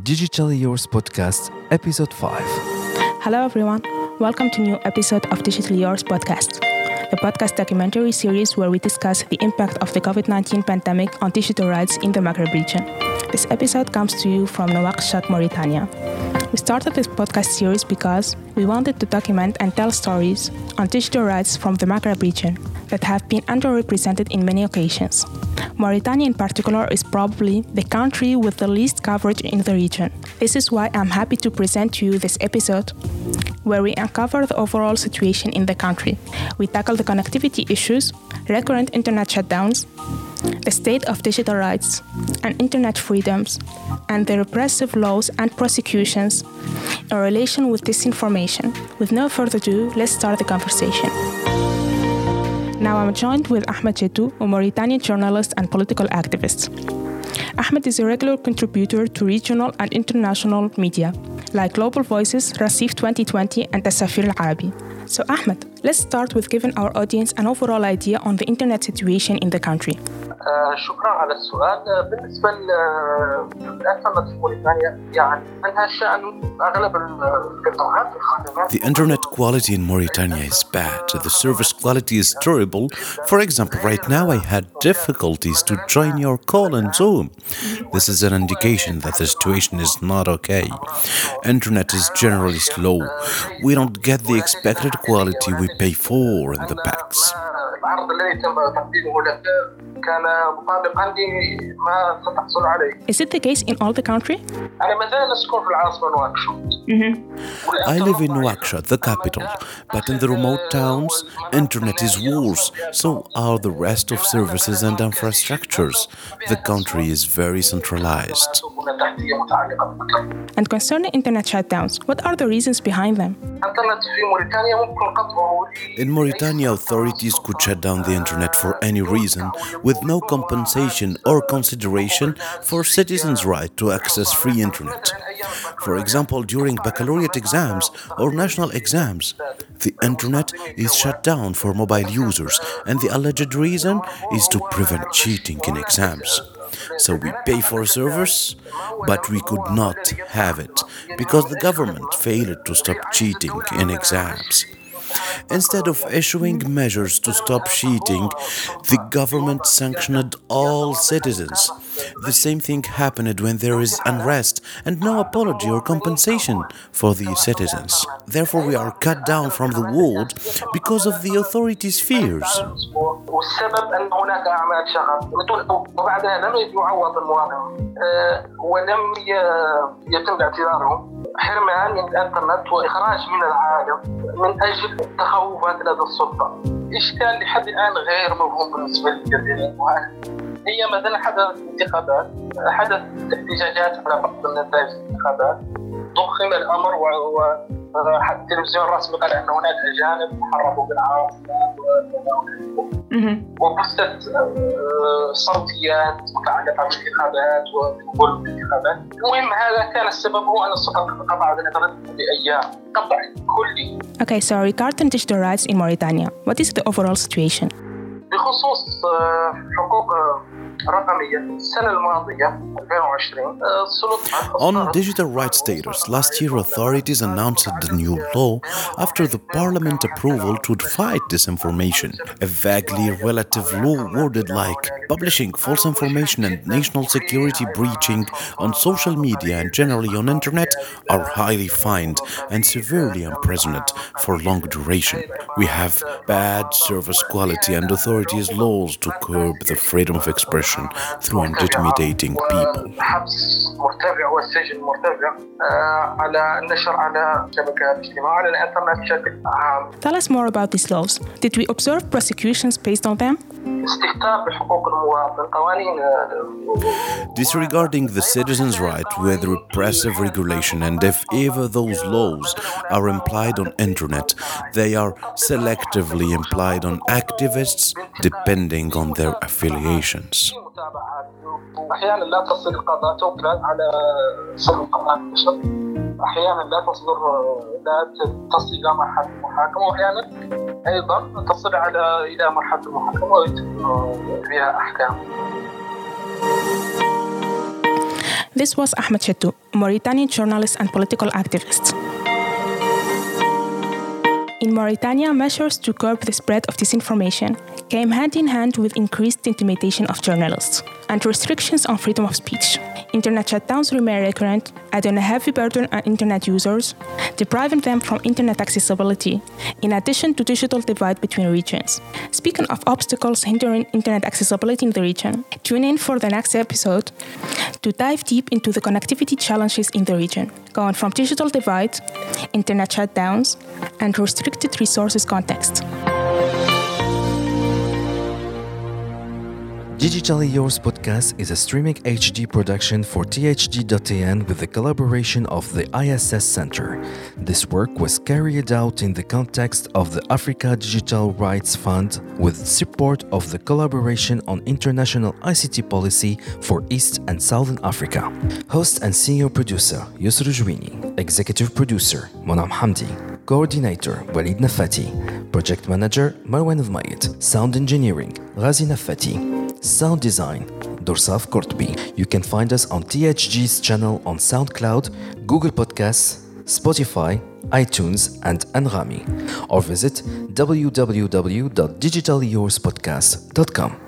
Digitally Yours Podcast, Episode 5. Hello, everyone. Welcome to new episode of Digitally Yours Podcast, the podcast documentary series where we discuss the impact of the COVID-19 pandemic on digital rights in the Maghreb region. This episode comes to you from Nouakchott, Mauritania. We started this podcast series because we wanted to document and tell stories on digital rights from the Maghreb region that have been underrepresented in many occasions. Mauritania, in particular, is probably the country with the least coverage in the region. This is why I'm happy to present to you this episode where we uncover the overall situation in the country. We tackle the connectivity issues, recurrent internet shutdowns, the state of digital rights and internet freedoms, and the repressive laws and prosecutions in relation with disinformation. With no further ado, let's start the conversation. Now I'm joined with Ahmed Jetou, a Mauritanian journalist and political activist. Ahmed is a regular contributor to regional and international media, like Global Voices, Racif 2020, and Tasafir Al Arabi. So, Ahmed, let's start with giving our audience an overall idea on the internet situation in the country. شكرا على السؤال بالنسبه للانترنت في موريتانيا يعني عندها شان اغلب القطاعات الخدمات The internet quality in Mauritania is bad. The service quality is terrible. For example, right now I had difficulties to join your call on Zoom. This is an indication that the situation is not okay. Internet is generally slow. We don't get the expected quality we pay for in the packs. العرض الذي تم تقديمه لك كان مطابقا لما ستحصل عليه Is it the case in all the country? انا ما زال اسكن في العاصمه نواكشوط I live in Nouakchott, the capital, but in the remote towns, internet is worse, so are the rest of services and infrastructures. The country is very centralized. بنى تحتيه متعلقه بالمكان And concerning internet shutdowns, what are the reasons behind them? In Mauritania, authorities could shut down the internet for any reason with no compensation or consideration for citizens' right to access free internet. For example, during baccalaureate exams or national exams, the internet is shut down for mobile users, and the alleged reason is to prevent cheating in exams. So we pay for a service, but we could not have it because the government failed to stop cheating in exams. Instead of issuing measures to stop cheating, the government sanctioned all citizens. The same thing happened when there is unrest and no apology or compensation for the citizens. Therefore, we are cut down from the world because of the authorities' fears. والسبب أن هناك أعمال شغب وبعدها لم يعوض المواطن آه، ولم يتم اعتذارهم حرمان من الإنترنت وإخراج من العالم من أجل التخوفات لدى السلطة. إشكال لحد الآن غير مفهوم بالنسبة للجزائر هي مثلا حدث انتخابات حدث احتجاجات على بعض النتائج الانتخابات. ضخم الأمر و- حتى التلفزيون الرسمي قال ان هناك أجانب حركوا بالعاصمه وبثت آه، صوتيات متعلقة بالانتخابات وبالقرب بالانتخابات، المهم هذا كان السبب هو أن السلطه قطعت الانترنت لايام، قطع كلي Okay, so regarding digital rights in Mauritania, what is the overall situation? بخصوص آه، حقوق آه، رقميه السنه الماضيه 2020 آه، السلطات On أصدرت digital rights status, last year authorities announced the new law after the parliament approval to fight disinformation. A vaguely relative law worded like publishing false information and national security breaching on social media and generally on internet are highly fined and severely imprisoned for long duration. We have bad service quality and authorities laws to curb the freedom of expression through intimidating people. حبس مرتفع والسجن مرتفع آه، على النشر على شبكات الاجتماع على الانترنت بشكل عام Tell us more about these laws. Did we observe prosecutions based on them? استهتار بحقوق المواطن قوانين آه، Disregarding the citizen's right with repressive regulation, and if ever those laws are implied on internet, they are selectively implied on activists depending on their affiliations. متابعات. أحيانا لا تصل القضاء توكلات على صدر القضاء النشر أحيانا لا تصدر لا تصل إلى مرحلة المحاكمة. وأحيانا أيضا تصل على إلى مرحلة المحاكمة ويتم فيها أحكام. This was Ahmed Chettou, a Mauritanian journalist and political activist. In Mauritania, measures to curb the spread of disinformation came hand in hand with increased intimidation of journalists and restrictions on freedom of speech. Internet shutdowns remain recurrent, adding a heavy burden on internet users, depriving them from internet accessibility, in addition to digital divide between regions. Speaking of obstacles hindering internet accessibility in the region, tune in for the next episode to dive deep into the connectivity challenges in the region, going from digital divide, internet shutdowns, and restricted resources context. Digitally Yours podcast is a streaming HD production for THD.AN with the collaboration of the ISS Center. This work was carried out in the context of the Africa Digital Rights Fund with support of the Collaboration on International ICT Policy for East and Southern Africa. Host and senior producer Yusru executive producer Monam Hamdi, coordinator Walid Nafati, project manager Marwan Almayed, sound engineering Ghazi Nafati. Sound design, Dorsaf Kortbi. You can find us on THG's channel on SoundCloud, Google Podcasts, Spotify, iTunes, and Anghami, or visit www.digitalyourspodcast.com.